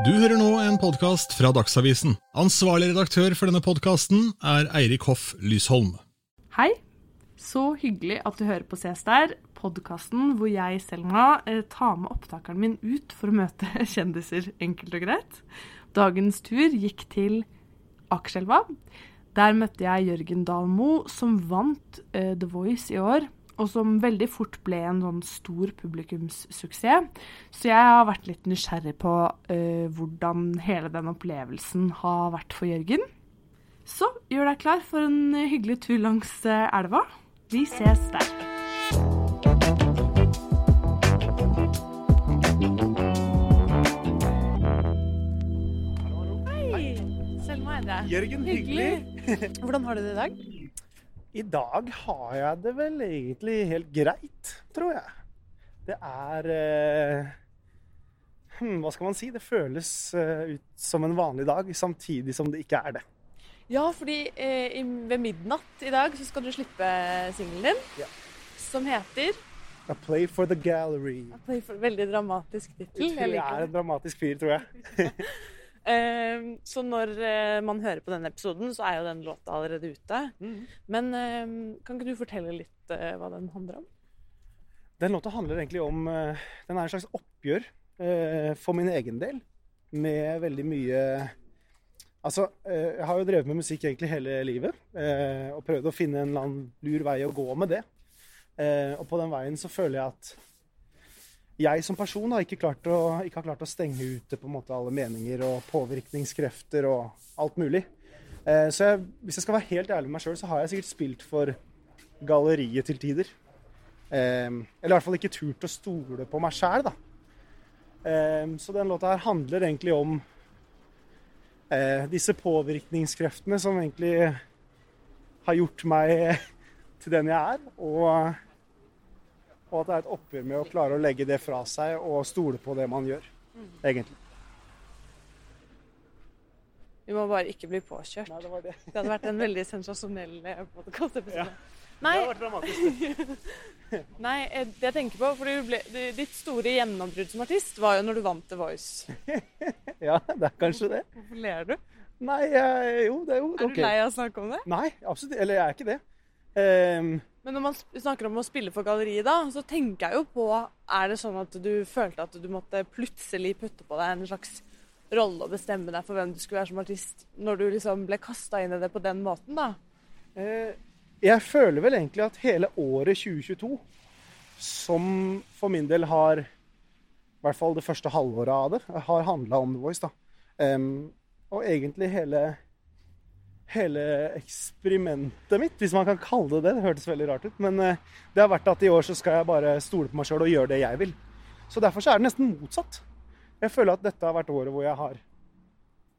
Du hører nå en podkast fra Dagsavisen. Ansvarlig redaktør for denne podkasten er Eirik Hoff Lysholm. Hei. Så hyggelig at du hører på Ses der, podkasten hvor jeg, Selma, eh, tar med opptakeren min ut for å møte kjendiser, enkelt og greit. Dagens tur gikk til Akerselva. Der møtte jeg Jørgen Dalmo, som vant eh, The Voice i år og som veldig fort ble en sånn stor publikumssuksess. Så jeg har vært litt nysgjerrig på uh, hvordan hele den opplevelsen har vært for Jørgen. Så gjør deg klar for en hyggelig tur langs uh, elva. Vi ses der. Hei! Selma er det. Jørgen, hyggelig. Hvordan har du det i dag? I dag har jeg det vel egentlig helt greit, tror jeg. Det er eh, hm, Hva skal man si? Det føles eh, ut som en vanlig dag, samtidig som det ikke er det. Ja, fordi eh, i, ved midnatt i dag så skal du slippe singelen din, Ja. som heter A play for the gallery. For, Veldig dramatisk tittel. Jeg er en dramatisk fyr, tror jeg. Eh, så når eh, man hører på denne episoden, så er jo den låta allerede ute. Men eh, kan ikke du fortelle litt eh, hva den handler om? Den låta handler egentlig om eh, Den er en slags oppgjør for min egen del med veldig mye Altså, jeg har jo drevet med musikk egentlig hele livet og prøvd å finne en eller annen lur vei å gå med det. Og på den veien så føler jeg at jeg som person har ikke, å, ikke har klart å stenge ute på en måte alle meninger og påvirkningskrefter og alt mulig. Eh, så jeg, hvis jeg skal være helt ærlig med meg sjøl, så har jeg sikkert spilt for galleriet til tider. Eh, eller i hvert fall ikke turt å stole på meg sjæl, da. Eh, så den låta her handler egentlig om eh, disse påvirkningskreftene som egentlig har gjort meg til den jeg er. Og at det er et oppgjør med å klare å legge det fra seg og stole på det man gjør, egentlig. Vi må bare ikke bli påkjørt. Nei, det var det. Det hadde vært en veldig sensasjonell podkastepisode. Ja. Nei, Det hadde vært dramatisk. nei, eh, det jeg tenker på fordi du ble, Ditt store gjennombrudd som artist var jo når du vant The Voice. Ja, det er kanskje det. Hvorfor ler du? Nei, jo, det er jo Er du lei av å snakke om det? Nei, absolutt. Eller jeg er ikke det. Ehm, Men når man snakker om å spille for galleriet, da, så tenker jeg jo på Er det sånn at du følte at du måtte plutselig putte på deg en slags rolle og bestemme deg for hvem du skulle være som artist, når du liksom ble kasta inn i det på den måten, da? Eh, Jeg føler vel egentlig at hele året 2022, som for min del har I hvert fall det første halvåret av det, har handla om The Voice. da. Og egentlig hele, hele eksperimentet mitt, hvis man kan kalle det det. Det hørtes veldig rart ut. Men eh, det har vært at i år så skal jeg bare stole på meg sjøl og gjøre det jeg vil. Så derfor så er det nesten motsatt. Jeg føler at dette har vært året hvor jeg har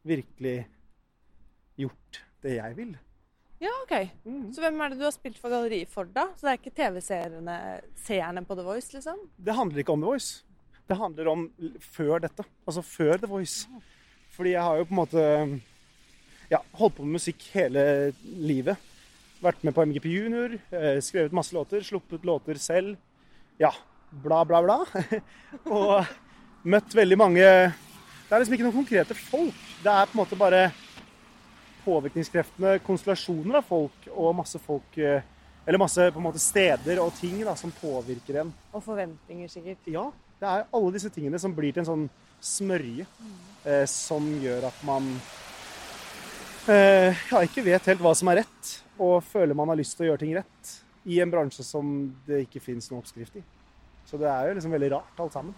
virkelig gjort det jeg vil. Ja, OK. Så hvem er det du har spilt for galleriet for, da? Så det er ikke TV-seerne på The Voice, liksom? Det handler ikke om The Voice. Det handler om før dette. Altså før The Voice. Fordi jeg har jo på en måte ja, holdt på med musikk hele livet. Vært med på MGP Junior, eh, skrevet masse låter, sluppet låter selv. Ja, bla, bla, bla. Og møtt veldig mange Det er liksom ikke noen konkrete folk. Det er på en måte bare påvirkningskreftene, konstellasjoner av folk og masse folk eh, Eller masse på en måte steder og ting da, som påvirker en. Og forventninger, sikkert. Ja, det er alle disse tingene som blir til en sånn smørje eh, som gjør at man ja, ikke vet helt hva som er rett, og føler man har lyst til å gjøre ting rett i en bransje som det ikke fins noen oppskrift i. Så det er jo liksom veldig rart, alt sammen.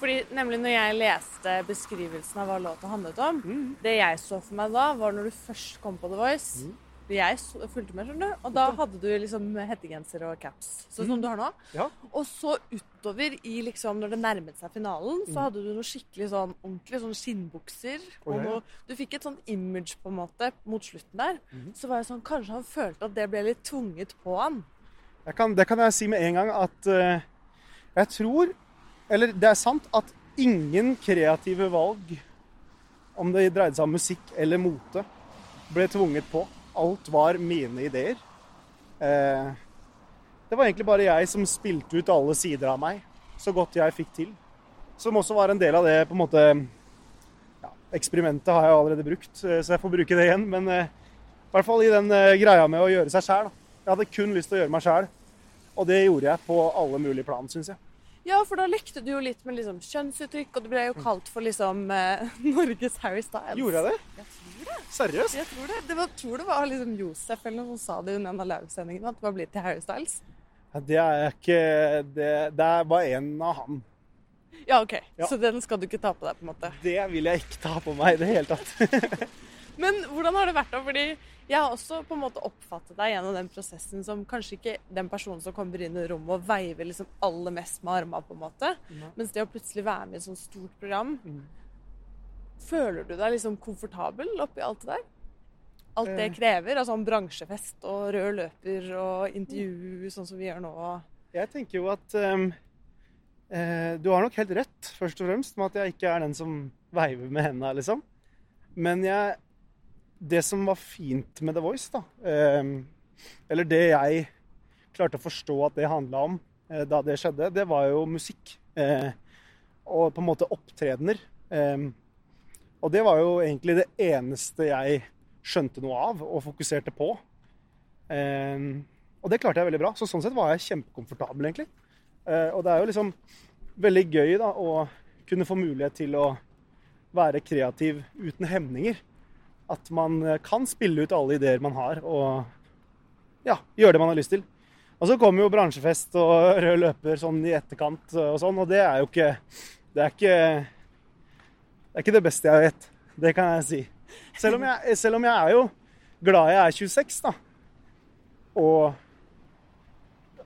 Fordi nemlig når jeg leste beskrivelsen av hva låta handlet om, det jeg så for meg da, var når du først kom på The Voice. Jeg fulgte med, skjønner du. Og da hadde du liksom hettegenser og caps, sånn som du har nå. Ja. Og så utover i liksom, når det nærmet seg finalen, så hadde du noe skikkelig sånn ordentlig sånn skinnbukser. Og noe, du fikk et sånn image på en måte mot slutten der. Så var jeg sånn, kanskje han følte at det ble litt tvunget på han. Kan, det kan jeg si med en gang at uh, jeg tror Eller det er sant at ingen kreative valg, om det dreide seg om musikk eller mote, ble tvunget på. Alt var mine ideer. Eh, det var egentlig bare jeg som spilte ut alle sider av meg så godt jeg fikk til. Som også var en del av det på en måte eksperimentet har jeg allerede brukt, eh, så jeg får bruke det igjen. Men eh, i hvert fall i den greia med å gjøre seg sjæl. Jeg hadde kun lyst til å gjøre meg sjæl, og det gjorde jeg på alle mulige plan, syns jeg. Ja, for da lekte du jo litt med liksom, kjønnsuttrykk, og det ble jo kalt for liksom Norges Harry Styles. Gjorde jeg det? Tror det. Seriøst? Jeg tror det. Det var, tror det var liksom Josef eller noe som sa det under en av livesendingene, at det var blitt til Harry Styles. Ja, det er ikke Det, det er bare en av han. Ja, OK. Ja. Så den skal du ikke ta på deg, på en måte. Det vil jeg ikke ta på meg i det hele tatt. Men hvordan har det vært da? Fordi jeg har også på en måte oppfattet deg gjennom den prosessen som kanskje ikke den personen som kommer inn i rommet og veiver liksom aller mest med armene, på en måte. Mm. Mens det å plutselig være med i et sånt stort program Mm. Føler du deg liksom komfortabel oppi alt det der? Alt det Eh. krever? Altså om bransjefest og rød løper og intervju sånn som vi gjør nå. Jeg tenker jo at um, eh, Du har nok helt rett, først og fremst, med at jeg ikke er den som veiver med hendene, liksom. Men jeg Det som var fint med The Voice, da ehm, Eller det jeg klarte å forstå at det handla om eh, da det skjedde, det var jo musikk. Eh, og på en måte opptredener. Ehm, og det var jo egentlig det eneste jeg skjønte noe av og fokuserte på. Ehm, og det klarte jeg veldig bra. Så sånn sett var jeg kjempekomfortabel, egentlig. Eh, og det er jo liksom veldig gøy da å kunne få mulighet til å være kreativ uten hemninger. At man eh, kan spille ut alle ideer man har, og ja, gjøre det man har lyst til. Og så kommer jo bransjefest og rød løper sånn i etterkant og sånn, og det er jo ikke Det er ikke Det er ikke det beste jeg vet. Det kan jeg si. Selv om jeg, selv om jeg er jo glad jeg er 26, da. Og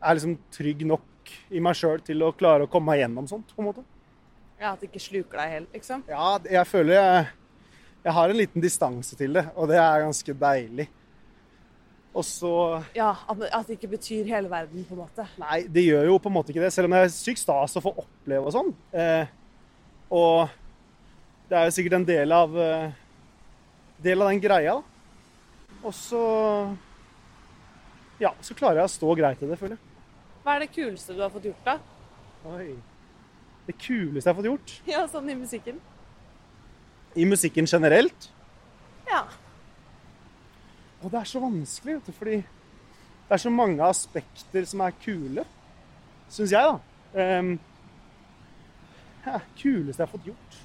er liksom trygg nok i meg sjøl til å klare å komme meg gjennom sånt, på en måte. Ja, At det ikke sluker deg helt, liksom. Ja, jeg føler jeg, jeg har en liten distanse til det, og det er ganske deilig. Og så Ja, At, at det ikke betyr hele verden, på en måte. Nei, det gjør jo på en måte ikke det, selv om det er sykt stas å få oppleve og sånn. Eh, og det er jo sikkert en del av eh, del av den greia. Og så Ja, så klarer jeg å stå greit i det, føler jeg. Hva er det kuleste du har fått gjort, da? Oi. Det kuleste jeg har fått gjort Ja, sånn i musikken. i musikken generelt Ja. Og det er så vanskelig, vet du, fordi det er så mange aspekter som er kule, syns jeg, da. Um, ja, kuleste jeg har fått gjort.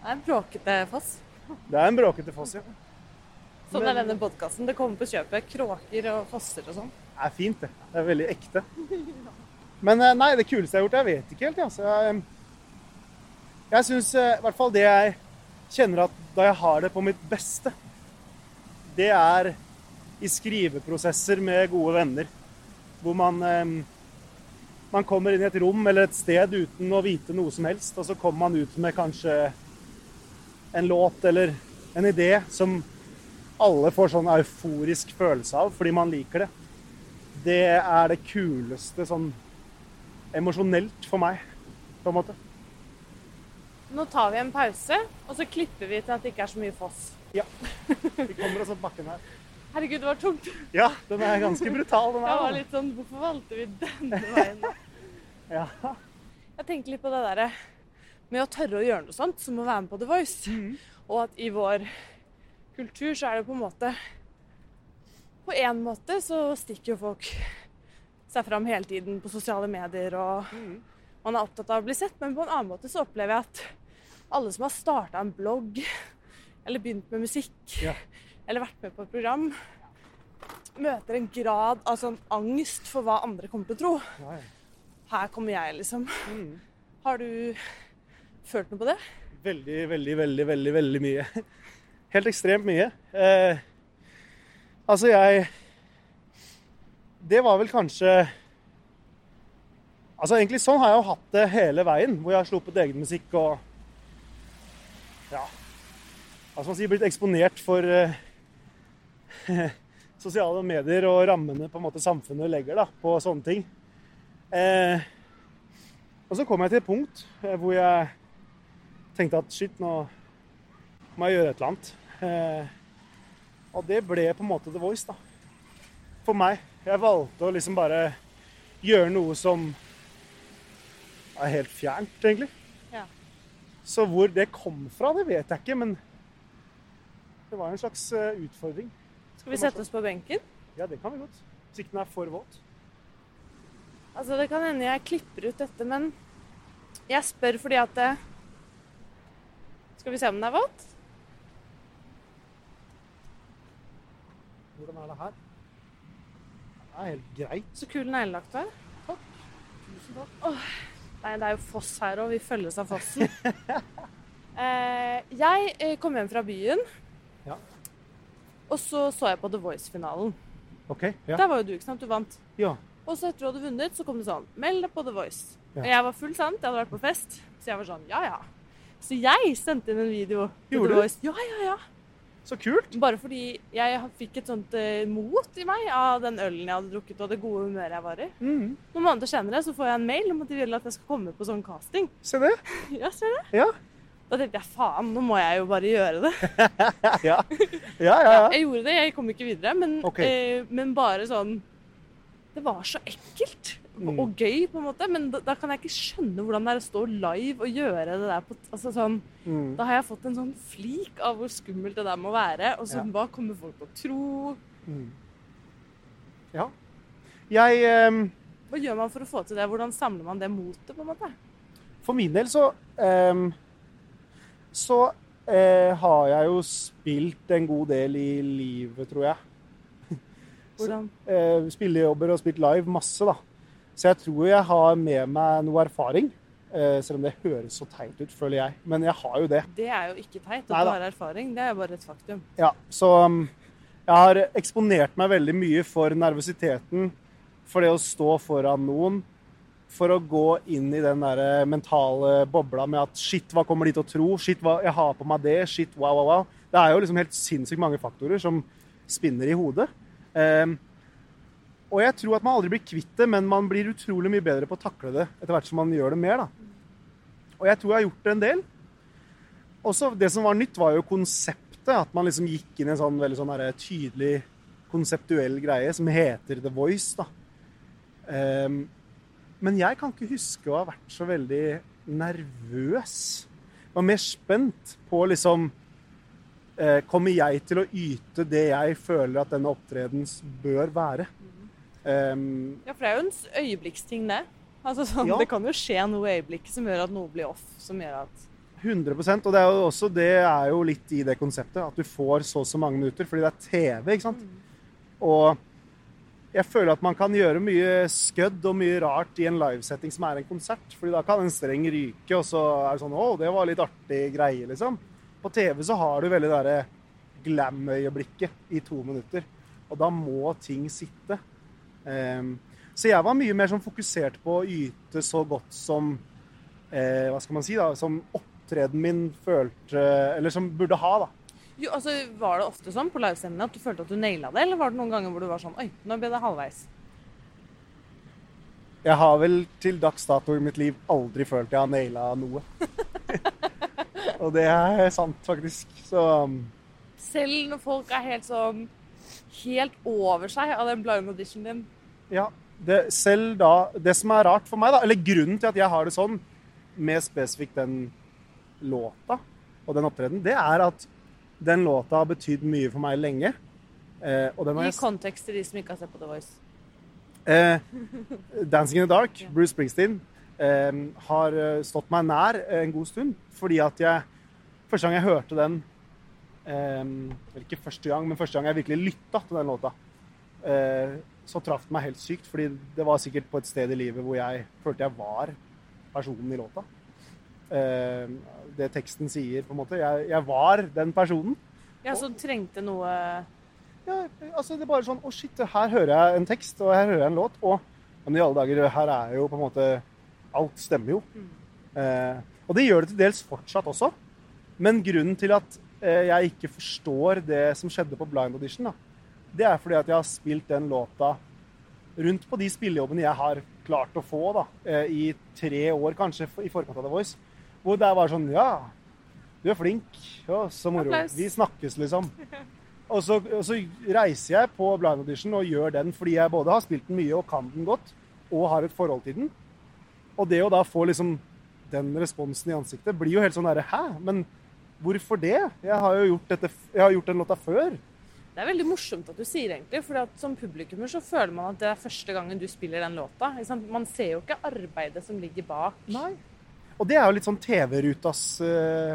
Det er en bråkete foss. Det er en bråkete foss, ja. Sånn er denne podkasten. Det kommer på kjøpet. Kråker og fosser og sånn. Det er fint, det. Det er veldig ekte. Men eh, nei, det kuleste jeg har gjort, jeg vet ikke helt. ja. Altså. Jeg, jeg syns i hvert fall det jeg kjenner at da jeg har det på mitt beste, det er i skriveprosesser med gode venner. Hvor man, eh, man kommer inn i et rom eller et sted uten å vite noe som helst, og så kommer man ut med kanskje en låt eller en idé som alle får sånn euforisk følelse av fordi man liker det det er det kuleste sånn emosjonelt for meg, på en måte. Nå tar vi en pause, og så klipper vi til at det ikke er så mye foss. Ja. Vi kommer oss opp bakken her. Herregud, det var tungt. Ja, den er ganske brutal, den Jeg var litt sånn Hvorfor valgte vi denne veien? Ja. Jeg tenkte litt på det derre med å tørre å gjøre noe sånt, som å være med på The Voice. Og at i vår kultur så er det på en måte På en måte så stikker jo folk seg fram hele tiden på sosiale medier, og man er opptatt av å bli sett. Men på en annen måte så opplever jeg at alle som har starta en blogg, eller begynt med musikk, Ja. eller vært med på et program, møter en grad av sånn angst for hva andre kommer til å tro. Ja. Her kommer jeg, liksom. Har du følt noe på det? Veldig, veldig, veldig, veldig, veldig mye. Helt ekstremt mye. Eh, altså, jeg Det var vel kanskje Altså, egentlig sånn har jeg jo hatt det hele veien, hvor jeg har sluppet egen musikk og Ja. Hva skal man si Blitt eksponert for eh, sosiale medier og rammene på en måte samfunnet legger da, på sånne ting. Eh, og så kom jeg til et punkt eh, hvor jeg tenkte at shit, nå må jeg gjøre et eller annet. Eh, og det ble på en måte The Voice, da. For meg. Jeg valgte å liksom bare gjøre noe som er helt fjernt, egentlig. Ja. Så hvor det kom fra, det vet jeg ikke, men det var en slags eh, utfordring. Skal vi sette oss på benken? Ja, det kan vi godt. Hvis ikke den er for våt. Altså, det kan hende jeg klipper ut dette, men jeg spør fordi at det... Skal vi se om den er våt? Hvordan er det her? Det er helt greit. Så kul neglelagt du er. Takk. Tusen takk. Nei, det er jo foss her òg. Vi følges av fossen. eh, jeg eh, kom hjem fra byen, Ja. og så så jeg på The Voice-finalen. OK. Ja. Der var jo du, ikke sant? Du vant. ja. Og så etter du hadde vunnet, så kom det sånn Meld deg på The Voice. Ja. Og jeg var full sant, jeg hadde vært på fest. Så jeg var sånn Ja, ja. Så jeg sendte inn en video Gjorde du? Ja, ja, ja. Så kult. Bare fordi jeg fikk et sånt eh, mot i meg av den ølen jeg hadde drukket og det gode humøret jeg var i. Mm. Noen måneder senere så får jeg en mail om at de vil at jeg skal komme på sånn casting. Se det. Ja, ser det. Ja. Da tenkte jeg faen, nå må jeg jo bare gjøre det. Ja, ja, ja. ja. Jeg gjorde det, jeg kom ikke videre, men, okay. eh, men bare sånn Det var så ekkelt. Og gøy, på en måte, men da, da kan jeg ikke skjønne hvordan det er å stå live og gjøre det der på altså sånn, Mm. Da har jeg fått en sånn flik av hvor skummelt det der må være. Og så Ja. hva kommer folk til å tro? Mm. Ja. Jeg um, Hva gjør man for å få til det? Hvordan samler man det motet, på en måte? For min del så um, Så uh, har jeg jo spilt en god del i livet, tror jeg. Hvordan? Uh, spillejobber og spilt live masse, da. Så jeg tror jeg har med meg noe erfaring. Eh, selv om det høres så teit ut, føler jeg. Men jeg har jo det. Det er jo ikke teit at Neida. du har erfaring. Det er jo bare et faktum. Ja, så um, jeg har eksponert meg veldig mye for nervøsiteten, for det å stå foran noen, for å gå inn i den der eh, mentale bobla med at shit, hva kommer de til å tro? Shit, hva, jeg har på meg det? Shit, wow, wow, wow. Det er jo liksom helt sinnssykt mange faktorer som spinner i hodet. Um, og jeg tror at man aldri blir kvitt det, men man blir utrolig mye bedre på å takle det etter hvert som man gjør det mer. da. Og jeg tror jeg har gjort det en del. Også det som var nytt, var jo konseptet. At man liksom gikk inn i en sånn veldig sånn derre tydelig konseptuell greie som heter The Voice. da. Um, men jeg kan ikke huske å ha vært så veldig nervøs. Jeg var mer spent på liksom eh, Kommer jeg til å yte det jeg føler at denne opptredens bør være? Ehm, Ja, for det er jo en øyeblikksting, det. Altså, sånn, Ja. Det kan jo skje noe i øyeblikket som gjør at noe blir off. Som gjør at 100% Og det er jo også det er jo litt i det konseptet. At du får så og så mange minutter fordi det er TV. ikke sant? Og jeg føler at man kan gjøre mye skødd og mye rart i en livesetting som er en konsert. fordi da kan en streng ryke, og så er det sånn Å, det var litt artig greie, liksom. På TV så har du veldig det derre glam-øyeblikket i to minutter. Og da må ting sitte. Ehm, så jeg var mye mer sånn fokusert på å yte så godt som eh, Hva skal man si, da? Som opptredenen min følte Eller som burde ha, da. jo, altså, Var det ofte sånn på livesendingene at du følte at du naila det, eller var det noen ganger hvor du var sånn Oi, nå ble det halvveis. Jeg har vel til dags dato i mitt liv aldri følt jeg har naila noe. Og det er sant, faktisk. Så um, Selv når folk er helt sånn Helt over seg av den blind audition din. ja. Det, selv da Det som er rart for meg, da, eller grunnen til at jeg har det sånn med spesifikt den låta og den opptredenen, det er at den låta har betydd mye for meg lenge. Eh, Gi kontekst til de som ikke har sett på The Voice. Eh, 'Dancing in the Dark', Bruce Springsteen, eh, har eh, stått meg nær en god stund. Fordi at jeg Første gang jeg hørte den Vel, ikke første gang, men første gang jeg virkelig lytta til den låta, eh, så traff det meg helt sykt. Fordi det var sikkert på et sted i livet hvor jeg følte jeg var personen i låta. Eh, det teksten sier, på en måte. Jeg, jeg var den personen. Ja, som trengte noe Ja, altså det er bare sånn Å, shit, her hører jeg en tekst, og her hører jeg en låt. Og men i alle dager, her er jo på en måte Alt stemmer jo. Eh, og det gjør det til dels fortsatt også. Men grunnen til at jeg ikke forstår det som skjedde på Blind Audition, da, det er fordi at jeg har spilt den låta rundt på de spillejobbene jeg har klart å få da, eh, i tre år, kanskje, i forkant av The Voice. Hvor det var sånn Ja, du er flink. Ja, så moro. Vi snakkes, liksom. Og så, og så reiser jeg på Blind Audition og gjør den fordi jeg både har spilt den mye og kan den godt, og har et forhold til den. Og det å da få liksom den responsen i ansiktet blir jo helt sånn derre Hæ? Men hvorfor det? Jeg har jo gjort, dette, jeg har gjort den låta før. Det er veldig morsomt at du sier egentlig, for som publikummer så føler man at det er første gangen du spiller den låta. Man ser jo ikke arbeidet som ligger bak. Nei. Og det er jo litt sånn TV-rutas eh,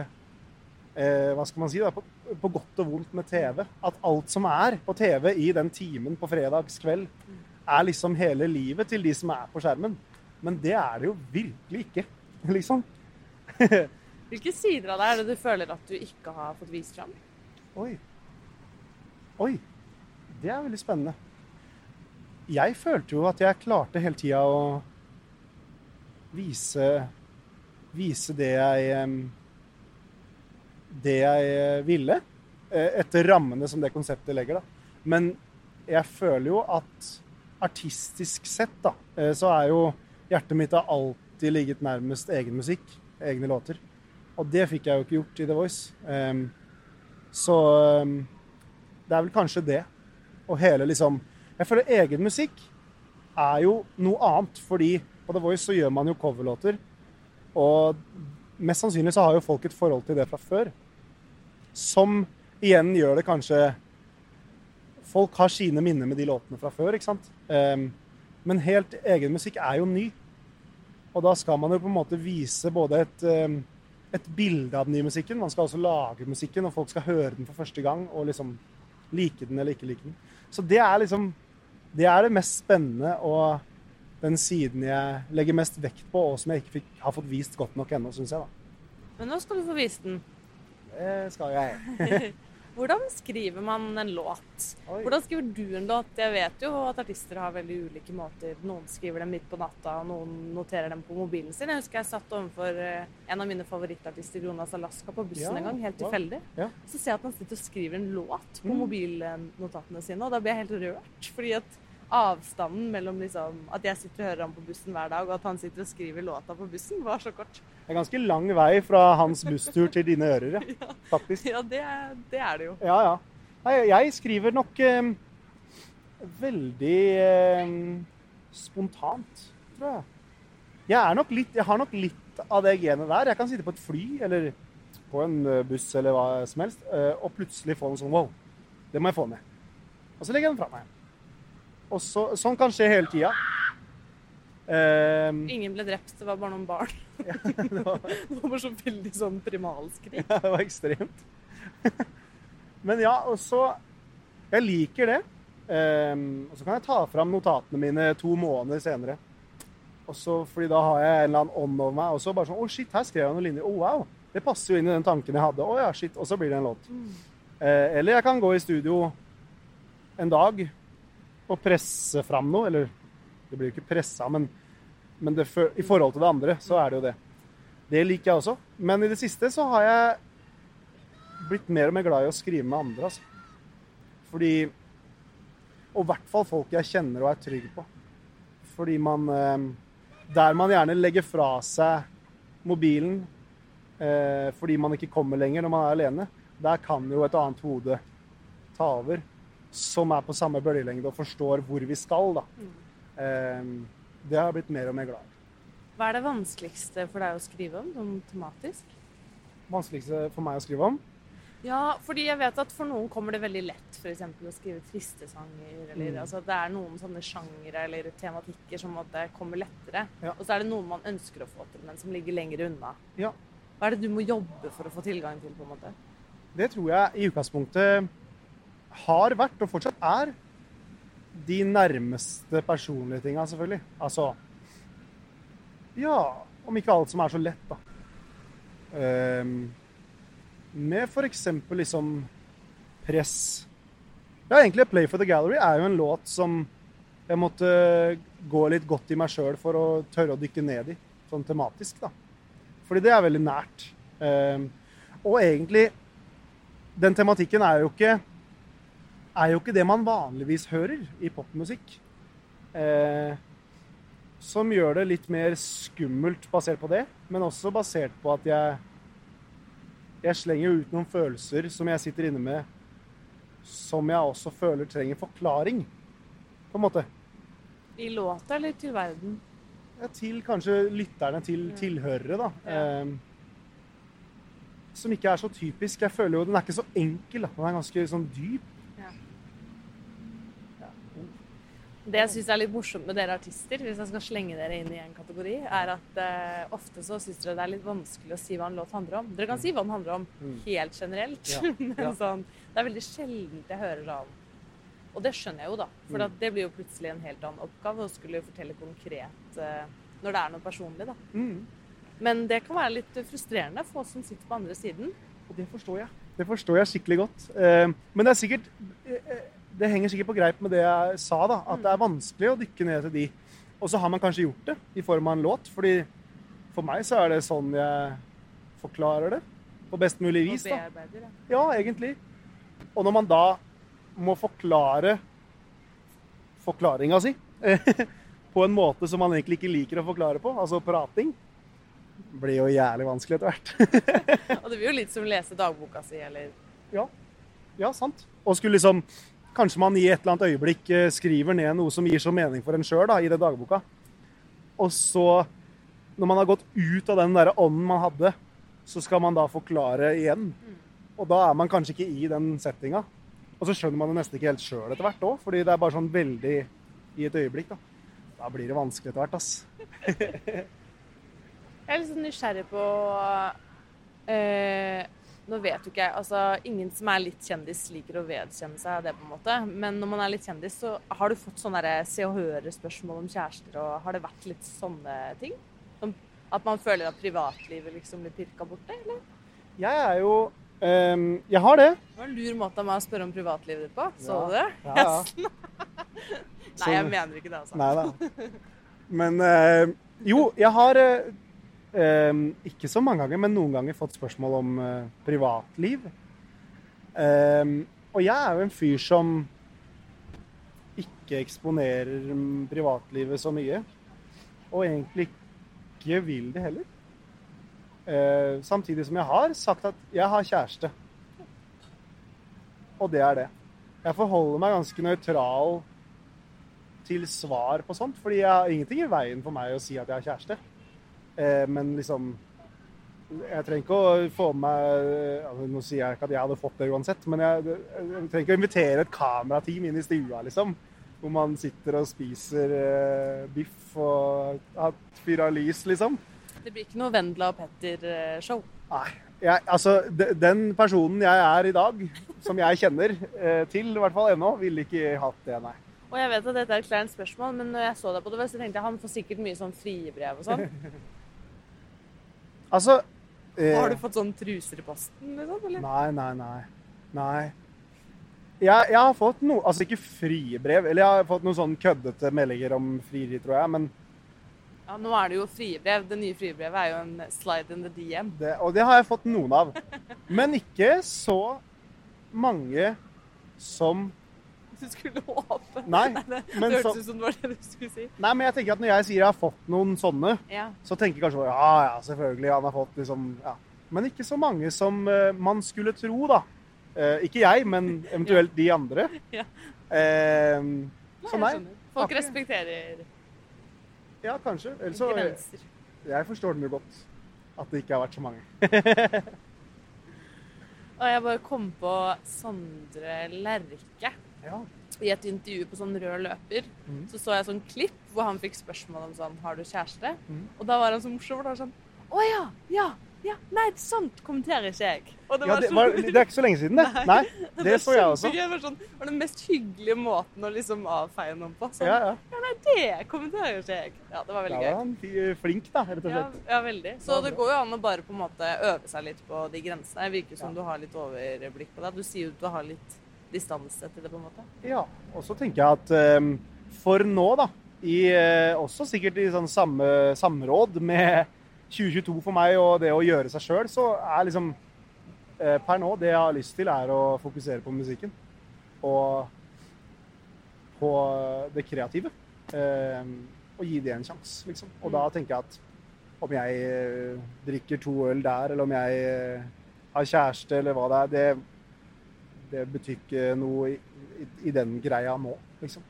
eh, Hva skal man si? da, på, på godt og vondt med TV. At alt som er på TV i den timen på fredagskveld, er liksom hele livet til de som er på skjermen. Men det er det jo virkelig ikke, liksom. Hvilke sider av deg er det du føler at du ikke har fått vist fram? Oi. Oi. Det er veldig spennende. Jeg følte jo at jeg klarte hele tida å vise Vise det jeg Det jeg ville. eh, Etter rammene som det konseptet legger, da. Men jeg føler jo at artistisk sett, da, eh, så er jo hjertet mitt har alltid ligget nærmest egen musikk. Egne låter. Og det fikk jeg jo ikke gjort i The Voice. Um, så um, det er vel kanskje det. Og hele liksom Jeg føler egen musikk er jo noe annet, fordi på The Voice så gjør man jo coverlåter. Og mest sannsynlig så har jo folk et forhold til det fra før. Som igjen gjør det kanskje Folk har sine minner med de låtene fra før, ikke sant? Um, men helt egen musikk er jo ny. Og da skal man jo på en måte vise både et em, et bilde av den nye musikken. Man skal også lage musikken, og folk skal høre den for første gang og liksom like den eller ikke like den. Så det er liksom Det er det mest spennende og den siden jeg legger mest vekt på, og som jeg ikke fikk, har fått vist godt nok ennå, syns jeg. da. Men nå skal du få vist den. Det skal jeg. Hvordan skriver man en låt? Oi. Hvordan skriver du en låt? Jeg vet jo at artister har veldig ulike måter. Noen skriver dem midt på natta, og noen noterer dem på mobilen sin. Jeg husker jeg satt overfor eh, en av mine favorittartister, Jonas Alaska, på bussen Ja, en gang, helt tilfeldig. Ja. Så ser jeg at han sitter og skriver en låt på Mm. mobilnotatene sine, og da blir jeg helt rørt. Fordi at avstanden mellom liksom, at jeg sitter og hører ham på bussen hver dag, og at han sitter og skriver låta på bussen, var så kort. Det er ganske lang vei fra hans busstur til dine ører, ja. Faktisk. Ja, det, er- det er det jo. Ja, ja. Nei, jeg skriver nok eh, veldig eh, spontant, tror jeg. Jeg, er nok litt, jeg har nok litt av det genet der. Jeg kan sitte på et fly eller på en eh, buss eller hva som helst, eh, og plutselig få noe sånn wow, det må jeg få med. Og så legger jeg den fra meg. Og så, sånn kan skje hele tida. Um, Ingen ble drept, det var bare noen barn. det var, Det var bare så veldig sånn primalskrik. Ja, det var ekstremt. Men ja, og så Jeg liker det. Um, og så kan jeg ta fram notatene mine to måneder senere. Og så, fordi da har jeg en eller annen ånd over meg. Og så bare sånn Å, shit, her skrev jeg noen linjer. Å, wow. Det passer jo inn i den tanken jeg hadde. Å ja, shit. Og så blir det en låt. Eh, eller jeg kan gå i studio en dag og presse fram noe. Eller det blir jo ikke pressa, men, men det, i forhold til det andre, så er det jo det. Det liker jeg også. Men i det siste så har jeg blitt mer og mer glad i å skrive med andre. Altså. Fordi Og i hvert fall folk jeg kjenner og er trygg på. Fordi man eh, Der man gjerne legger fra seg mobilen eh, fordi man ikke kommer lenger når man er alene, der kan jo et annet hode ta over. Som er på samme bølgelengde og forstår hvor vi skal, da. Eh, det har jeg blitt mer og mer glad i. Hva er det vanskeligste for deg å skrive om, sånn tematisk? Vanskeligste for meg å skrive om? Ja, fordi jeg vet at for noen kommer det veldig lett eksempel, å skrive triste sanger. Eller, Mm. altså, det er noen sånne sjangere eller tematikker som det kommer lettere. Ja. Og så er det noen man ønsker å få til, men som ligger lenger unna. Ja. Hva er det du må jobbe for å få tilgang til? på en måte? Det tror jeg i utgangspunktet har vært, og fortsatt er, de nærmeste personlige tinga, selvfølgelig. Altså Ja, om ikke alt som er så lett, da. Um, med f.eks. liksom press. Ja, egentlig 'Play for the Gallery' er jo en låt som jeg måtte gå litt godt i meg sjøl for å tørre å dykke ned i, sånn tematisk, da. Fordi det er veldig nært. Um, og egentlig Den tematikken er jo ikke er jo ikke det man vanligvis hører i popmusikk. Eh, som gjør det litt mer skummelt basert på det, men også basert på at jeg jeg slenger ut noen følelser som jeg sitter inne med, som jeg også føler trenger forklaring, på en måte. I låta eller til verden? ja, til kanskje lytterne, til Ja. tilhørere, da. Ja. Eh, som ikke er så typisk. Jeg føler jo den er ikke så enkel. Den er ganske sånn dyp. Ja. Ja. Det jeg syns er litt morsomt med dere artister, hvis jeg skal slenge dere inn i en kategori, er at eh, ofte så syns dere det er litt vanskelig å si hva en låt handler om. Dere kan si hva den handler om Mm. helt generelt, Ja, men ja. sånn, det er veldig sjeldent jeg hører sånn Og det skjønner jeg jo, da. For Mm. det blir jo plutselig en helt annen oppgave å skulle fortelle konkret eh, når det er noe personlig, da. Mm. Men det kan være litt frustrerende for oss som sitter på andre siden. Og det forstår jeg. Det forstår jeg skikkelig godt. Eh, Men det er sikkert Det henger sikkert på greip med det jeg sa, da. At det er vanskelig å dykke ned til de. Og så har man kanskje gjort det i form av en låt. fordi for meg så er det sånn jeg forklarer det. På best mulig vis, da. Ja, egentlig. Og når man da må forklare forklaringa si på en måte som man egentlig ikke liker å forklare på, altså prating, blir jo jævlig vanskelig etter hvert. Og det blir jo litt som å lese dagboka si, eller Ja, sant. Og skulle liksom Kanskje man i et eller annet øyeblikk eh, skriver ned noe som gir så mening for en sjøl i det dagboka. Og så, når man har gått ut av den der ånden man hadde, så skal man da forklare igjen. Og da er man kanskje ikke i den settinga. Og så skjønner man det nesten ikke helt sjøl etter hvert òg, fordi det er bare sånn veldig i et øyeblikk, da. Da blir det vanskelig etter hvert, ass. Jeg er litt sånn nysgjerrig på eh, Nå vet jo ikke jeg altså Ingen som er litt kjendis, liker å vedkjenne seg det, på en måte. Men når man er litt kjendis, så har du fått sånne der Se og Høre-spørsmål om kjærester, og har det vært litt sånne ting? Som at man føler at privatlivet liksom blir pirka borte, eller? Jeg er jo um, Jeg har det. Det var en lur måte av meg å spørre om privatlivet ditt på. Så du det? Ja, ja. Nei, jeg mener ikke det, altså. Nei da. Men uh, jo, jeg har eh, ikke så mange ganger, men noen ganger fått spørsmål om eh, privatliv. Eh, og jeg er jo en fyr som ikke eksponerer privatlivet så mye. Og egentlig ikke vil det heller. Eh, samtidig som jeg har sagt at jeg har kjæreste. Og det er det. Jeg forholder meg ganske nøytral til svar på sånt, fordi jeg har ingenting i veien for meg å si at jeg har kjæreste. Eh, men liksom Jeg trenger ikke å få med meg altså, Nå sier jeg ikke at jeg hadde fått det uansett, men jeg, jeg trenger ikke å invitere et kamerateam inn i stua, liksom. Hvor man sitter og spiser eh, biff og har fyra lys, liksom. Det blir ikke noe Vendela og Petter-show. Nei. Jeg, altså, de, den personen jeg er i dag, som jeg kjenner eh, til, i hvert fall ennå, ville ikke hatt det, nei. Og jeg vet at dette er et kleint spørsmål, men når jeg så deg på det, så tenkte jeg han får sikkert mye sånn friebrev og sånn. Altså eh, har du fått sånn truser i posten, liksom? Eller? Nei, nei, nei. Nei. Jeg, jeg har fått noe Altså ikke frie brev, eller jeg har fått noen sånn køddete meldinger om frieri, tror jeg. Men Ja, nå er det jo frie brev. Det nye frie brevet er jo en slide in the DM. det, og det har jeg fått noen av. Men ikke så mange som Du skulle håpe. Nei, det men, det så, hørtes ut som det var det du skulle si. nei, men jeg tenker at når jeg sier jeg har fått noen sånne, Ja. så tenker kanskje ja, ja, selvfølgelig, han har fått liksom ja. Men ikke så mange som uh, man skulle tro, da. Uh, ikke jeg, men eventuelt de andre. Ja. Uh, så jeg nei. Folk Akkurat. respekterer Ja, kanskje. Ellers så. Jeg forstår den jo godt. At det ikke har vært så mange. Og jeg bare kom på Sondre Lerche. Ja. I et intervju på sånn rød løper mm. så så jeg sånn klipp hvor han fikk spørsmål om sånn Har du kjæreste? Mm. Og da var han så morsom. Og da var sånn Å ja! Ja! ja, Nei, sånt kommenterer ikke jeg. Og det Ja, var det, så var, det er ikke så lenge siden, det. Nei, det det så jeg også. Det var, sånn, var den mest hyggelige måten å liksom avfeie noen på. Sånn, Ja, ja, ja. nei, det kommenterer ikke jeg. Ja, det var Da veldig var Ja, han var flink, da, rett og slett. ja, veldig. Så det går jo an å bare på en måte øve seg litt på de grensene. Det virker som Ja. du har litt overblikk på det. Du sier jo at du har litt distanse til det, på en måte. Ja. Og så tenker jeg at eh, for nå, da, i, eh, også sikkert i sånn samme samråd med 2022 for meg og det å gjøre seg sjøl, så er liksom eh, per nå det jeg har lyst til, er å fokusere på musikken. Og på det kreative. Eh, og gi det en sjanse, liksom. Og da tenker jeg at om jeg eh, drikker to øl der, eller om jeg har kjæreste, eller hva det er, det, det betyr ikke noe i, i, i den greia nå, liksom.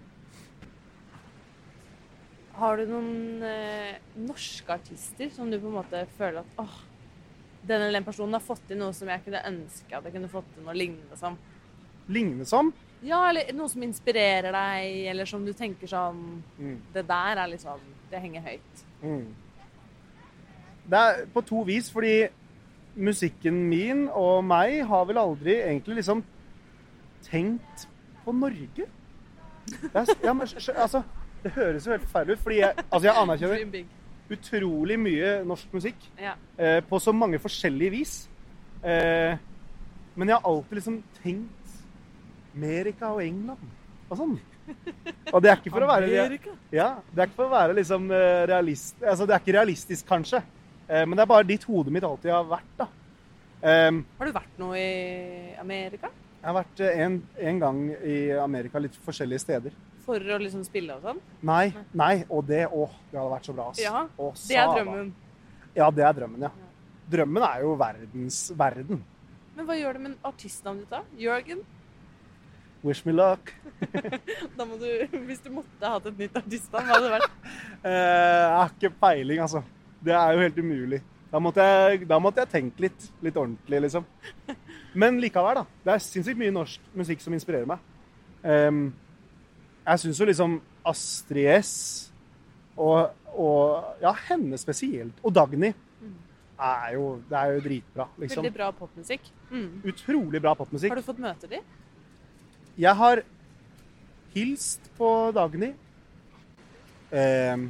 Har du noen eh, norske artister som du på en måte føler at åh, den eller den personen har fått til noe som jeg kunne ønske at jeg kunne fått til noe lignende som? Lignende som Ja, eller noe som inspirerer deg, eller som du tenker sånn mm. Det der er liksom Det henger høyt. Mm. Det er på to vis, fordi musikken min og meg har vel aldri egentlig liksom tenkt på Norge. Er, ja, men, altså, det høres jo helt forferdelig ut, fordi jeg, altså, jeg anerkjenner utrolig mye norsk musikk Ja. eh, på så mange forskjellige vis. Eh, men jeg har alltid liksom tenkt Amerika og England og sånn. Og det er ikke for å være ja, det er ikke for å være liksom eh, realist Altså, det er ikke realistisk, kanskje. Eh, men det er bare ditt hodet mitt alltid har vært, da. Eh, Har du vært noe i Amerika? Jeg har vært eh, en, en gang i Amerika, litt forskjellige steder. For å liksom spille og sånn? Nei, nei, og det Å, det hadde vært så bra, ass. Ja, Å, Det er drømmen. Ja, det er drømmen, ja. Drømmen er jo verdens verden. Men hva gjør det med artistnavnet ditt, da? Jørgen? Wish me luck. Da må du, hvis du måtte hatt et nytt artistnavn, hva hadde det vært? Eh, jeg har ikke peiling, altså. Det er jo helt umulig. Da måtte jeg, da måtte jeg tenkt litt, litt ordentlig, liksom. Men likevel, da. Det er sinnssykt mye norsk musikk som inspirerer meg. Um, jeg syns jo liksom Astrid S og, og ja, henne spesielt, og Dagny, er jo, det er jo dritbra, liksom. Veldig bra popmusikk. Mm. Utrolig bra popmusikk. Har du fått møte de? Jeg har hilst på Dagny. Um,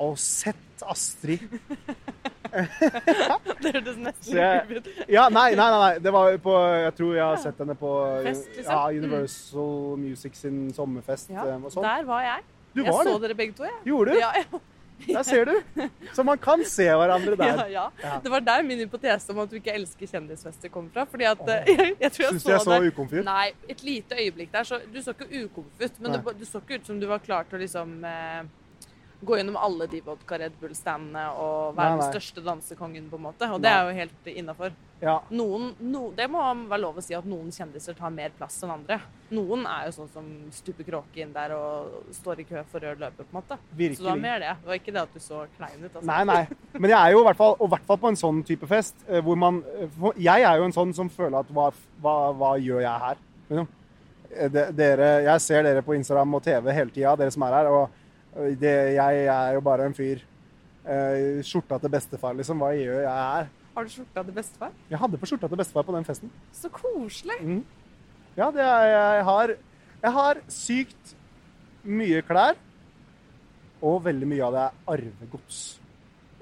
og sett Astrid. Det hørtes nesten jeg- ut. Ja, nei, nei, nei, nei. Det var på Jeg tror jeg har sett henne på Fest, liksom? ja, Universal Music sin sommerfest Ja, eh, og sånt. der var jeg. Du jeg det. så dere begge to, jeg. Gjorde du? Ja, ja. Der ser du. Så man kan se hverandre der. ja. Ja. Det var der min hypotese om at du ikke elsker kjendisfester kom fra. Fordi at jeg, jeg tror jeg Syns så, du jeg så ukomfy ut? Nei, et lite øyeblikk der. Så du så ikke ukomfort, men du, du så ikke ut som du var klar til å liksom eh, gå gjennom alle de vodka Red Bull-standene og være Nei, nei. den største dansekongen, på en måte. Og det er jo helt innafor. Ja. No, det må være lov å si at noen kjendiser tar mer plass enn andre. Noen er jo sånn som stuper kråke inn der og står i kø for rød løper, på en måte. Så det var mer det. Det var ikke det at du så klein ut. Altså. Nei, nei. Men jeg er jo i hvert fall, og i hvert fall på en sånn type fest, eh, hvor man eh, Jeg er jo en sånn som føler at hva, hva, hva gjør jeg her? Liksom. Eh, de- Dere, jeg ser dere på Instagram og TV hele tida, dere som er her, og det, jeg er jo bare en fyr. Eh, Skjorta til bestefar, liksom. Hva gjør jeg her? Har du skjorta til bestefar? Jeg hadde på skjorta til bestefar på den festen. Så koselig! Mm. Ja, det er, jeg har Jeg har sykt mye klær, og veldig mye av det er arvegods.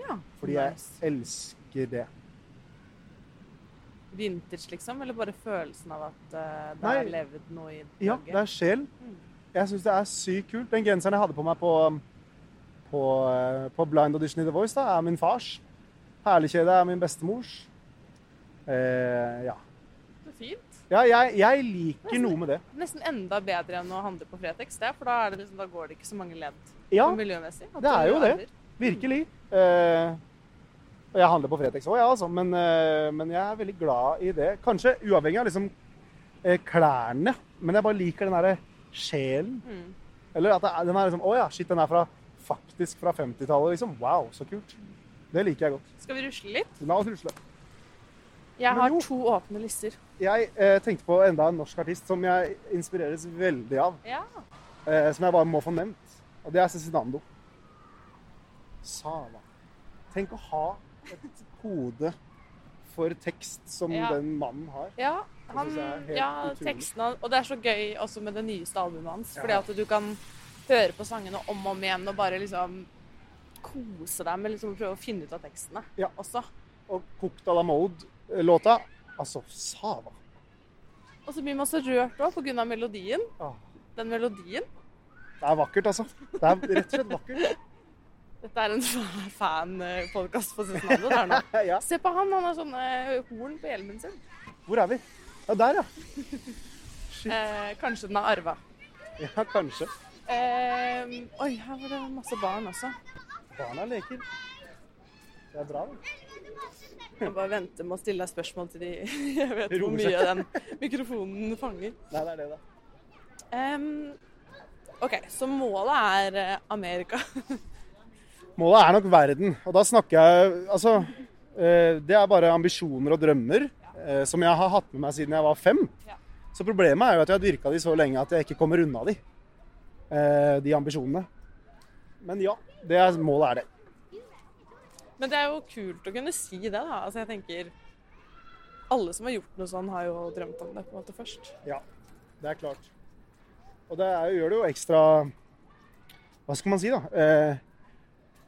Ja, Fordi jeg elsker det. Vintage, liksom? Eller bare følelsen av at uh, det Nei. er levd noe i Ja, det er sjel. Mm. Jeg syns det er sykt kult. Den genseren jeg hadde på meg på, på, eh, på Blind Audition i The Voice, da, er min fars. Perlekjedet er min bestemors. Eh, ja. Så fint. ja jeg, jeg liker noe med det. Nesten enda bedre enn å handle på Fretex, det, for da, er det liksom, da går det ikke så mange ledd Ja, miljømessig. Det er jo det. virkelig. Eh, og jeg handler på Fretex òg, ja, altså. Men, eh, men jeg er veldig glad i det. Kanskje uavhengig av liksom eh, klærne, men jeg bare liker den derre sjelen. Mm. Eller at det er, den er liksom Å ja, shit, den er fra, faktisk fra 50-tallet, liksom. Wow, så kult. Det liker jeg godt. Skal vi rusle litt? La oss rusle. Jeg har jo. to åpne lister. Jeg eh, tenkte på enda en norsk artist som jeg inspireres veldig av. Ja. Eh, som jeg bare må få nevnt. Og det er Cezinando. Sala. Tenk å ha et hode for tekst som Ja. den mannen har. Ja, han, ja utrolig. teksten Og det er så gøy også med det nyeste albumet hans. Fordi at du kan høre på sangene om og om igjen og bare liksom kose deg med liksom prøve å finne ut av tekstene Ja. også. Og Cooked à la Mode-låta. Altså, Sava. Og så blir man så rørt òg pga. melodien. Ah, Den melodien. det er vakkert, altså. Det er rett og slett vakkert. Dette er en fan-podkast på Cezinando. Det er ja. Se på han, han har sånne horn på hjelmen sin. Hvor er vi? Ja, der, ja. Shit. Eh, kanskje den er arva. Ja, kanskje. Eh, oi, her var det masse barn også. Barna leker. Det er bra, det. Jeg bare venter med å stille deg spørsmål til de Jeg vet hvor mye den mikrofonen fanger. Nei, det er det, da. Um, OK, så målet er eh, Amerika. Målet er nok verden. Og da snakker jeg Altså, eh, det er bare ambisjoner og drømmer som jeg har hatt med meg siden jeg var fem. Ja. Så problemet er jo at jeg har dyrka de så lenge at jeg ikke kommer unna de. eh, De ambisjonene. Men ja, det er, målet er det. Men det er jo kult å kunne si det, da. Altså, jeg tenker Alle som har gjort noe sånn, har jo drømt om det på en måte først. Ja, det er klart. Og det er, gjør det jo ekstra Hva skal man si, da? Eh,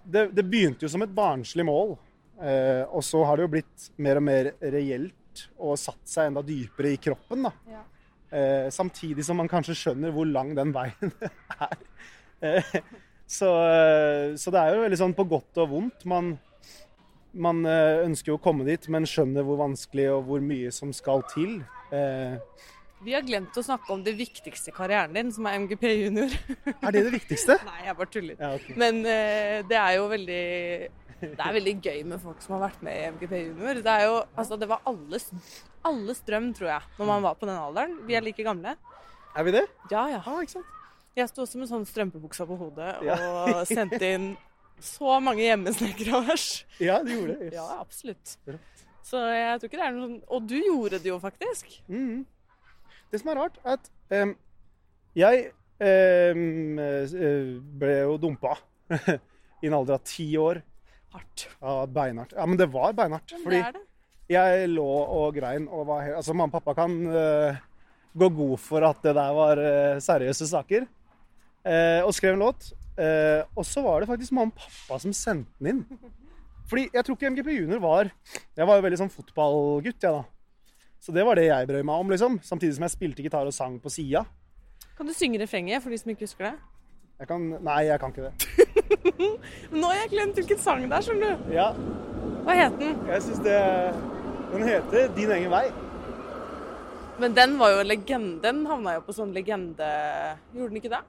det, det begynte jo som et barnslig mål. Eh, og så har det jo blitt mer og mer reelt og satt seg enda dypere i kroppen. da. Ja. Eh, samtidig som man kanskje skjønner hvor lang den veien er. Eh, så, eh, så det er jo veldig sånn på godt og vondt. Man, man eh, ønsker jo å komme dit, men skjønner hvor vanskelig og hvor mye som skal til. Eh, Vi har glemt å snakke om det viktigste i karrieren din, som er MGP junior. er det det viktigste? Nei, jeg bare tuller. Ja, okay. Men eh, det er jo veldig Det er veldig gøy med folk som har vært med i MGP junior. Det er jo Altså, det var alles, alles drøm, tror jeg, når man var på den alderen. Vi er like gamle. Er vi det? Ja, ja. Ah, ikke sant? Jeg sto også med sånn strømpebuksa på hodet Ja. og sendte inn så mange hjemmesnekra vers. Ja, det gjorde det. Yes. Ja, absolutt. Så jeg tror ikke det er noe sånn Og du gjorde det jo faktisk. Mm. Det som er rart, er at um, jeg eh, ble jo dumpa i en alder av ti år. Hardt. Ja, beinhardt. Ja, men det var beinhardt. Men Fordi det er det. jeg lå og grein og var helt Altså, mamma og pappa kan uh, gå god for at det der var uh, seriøse saker. Uh, og skrev en låt. Og så var det faktisk mamma og pappa som sendte den inn. Fordi jeg tror ikke MGP Junior var Jeg var jo veldig sånn fotballgutt, jeg, da. Så det var det jeg brød meg om, liksom. Samtidig som jeg spilte gitar og sang på sida. Kan du synge refrenget for de som ikke husker det? Jeg kan Nei, jeg kan ikke det. Nå har jeg glemt hvilken sang det er, skjønner du. Ja, Hva het den? jeg syns det Den heter Din egen vei. Men den var jo en legende. Den havna jo på sånn legende... Gjorde den ikke det?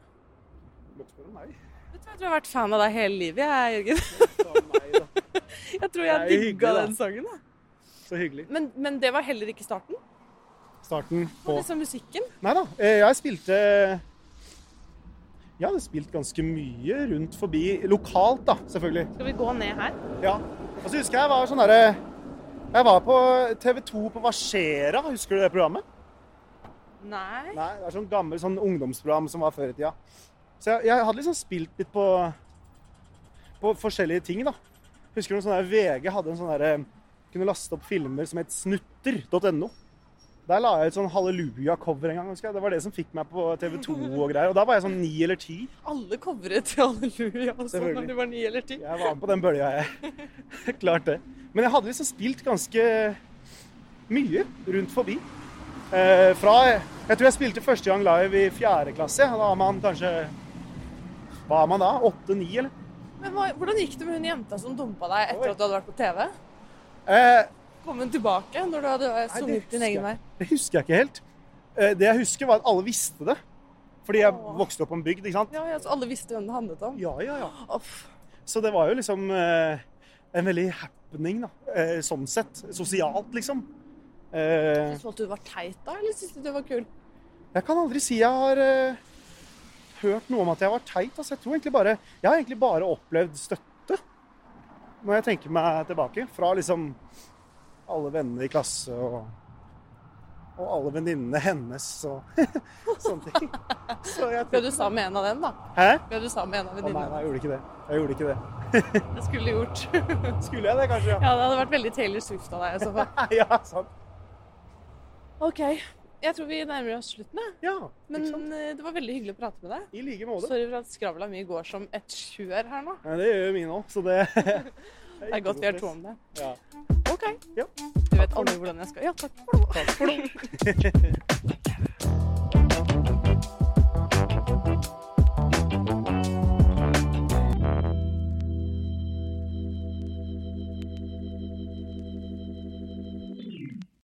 Må spørre meg. Jeg tror jeg har vært fan av deg hele livet, jeg, Jørgen. Meg. Jeg tror jeg digga den sangen. da. Så hyggelig. Men, men det var heller ikke starten Starten på på liksom musikken. Nei da. eh, Jeg spilte Jeg hadde spilt ganske mye rundt forbi lokalt, da, selvfølgelig. Skal vi gå ned her? Ja. Og så husker jeg jeg var sånn derre Jeg var på TV2 på Versera. Husker du det programmet? Nei. Nei, det er sånn gammelt sånn ungdomsprogram som var før i tida. Så jeg, jeg hadde liksom spilt litt på, på forskjellige ting, da. Husker du sånn der VG hadde en sånn derre Kunne laste opp filmer som het snutter.no. Der la jeg ut sånn halleluja-cover en gang. husker jeg. Det var det som fikk meg på TV2 og greier. Og da var jeg sånn ni eller ti. Alle covret til Halleluja også sånn når du var ni eller ti. Jeg var med på den bølga, jeg. Klart det. Men jeg hadde liksom spilt ganske mye rundt forbi. Eh, fra Jeg tror jeg spilte første gang live i fjerde klasse. Da var man kanskje Hva er man da? Åtte-ni, eller? Men hva, hvordan gikk det med hun jenta som dumpa deg etter Oi. at du hadde vært på TV? Eh, Kom hun tilbake når du hadde det sunget din egen vei? det husker jeg ikke helt. Eh, det jeg husker, var at alle visste det. Fordi jeg Åh. vokste opp på en bygd, ikke sant? Ja, ja, så alle visste hvem det handlet om? Ja, ja, ja. Off. Så det var jo liksom eh, en veldig happening, da. Eh, sånn sett. Sosialt, liksom. Eh, Syns du at du var teit da, eller syns du du var kul? Jeg kan aldri si jeg har eh, hørt noe om at jeg var teit. Altså, jeg tror egentlig bare Jeg har egentlig bare opplevd støtte. Når jeg tenker meg tilbake. Fra liksom alle vennene i klasse og, og alle venninnene hennes og sånne ting. Så jeg Ble du sammen med en av dem, da? Hæ? Ble du sammen med en av venninnene? nei, nei, jeg gjorde ikke det. Jeg gjorde ikke det. Det skulle du gjort. Skulle jeg det, kanskje? Ja, Ja, det hadde vært veldig Taylor Swift av deg i så fall. ja sant. OK. Jeg tror vi nærmer oss slutten, jeg. Ja, Men eh, det var veldig hyggelig å prate med deg. I like måte. Sorry for at skravla mi går som et kjør her nå. Ja, det gjør jo min òg, så det det er godt vi har to om det. Ja. OK. Ja. Du vet aldri hvordan jeg skal Ja, takk for det. Takk for det.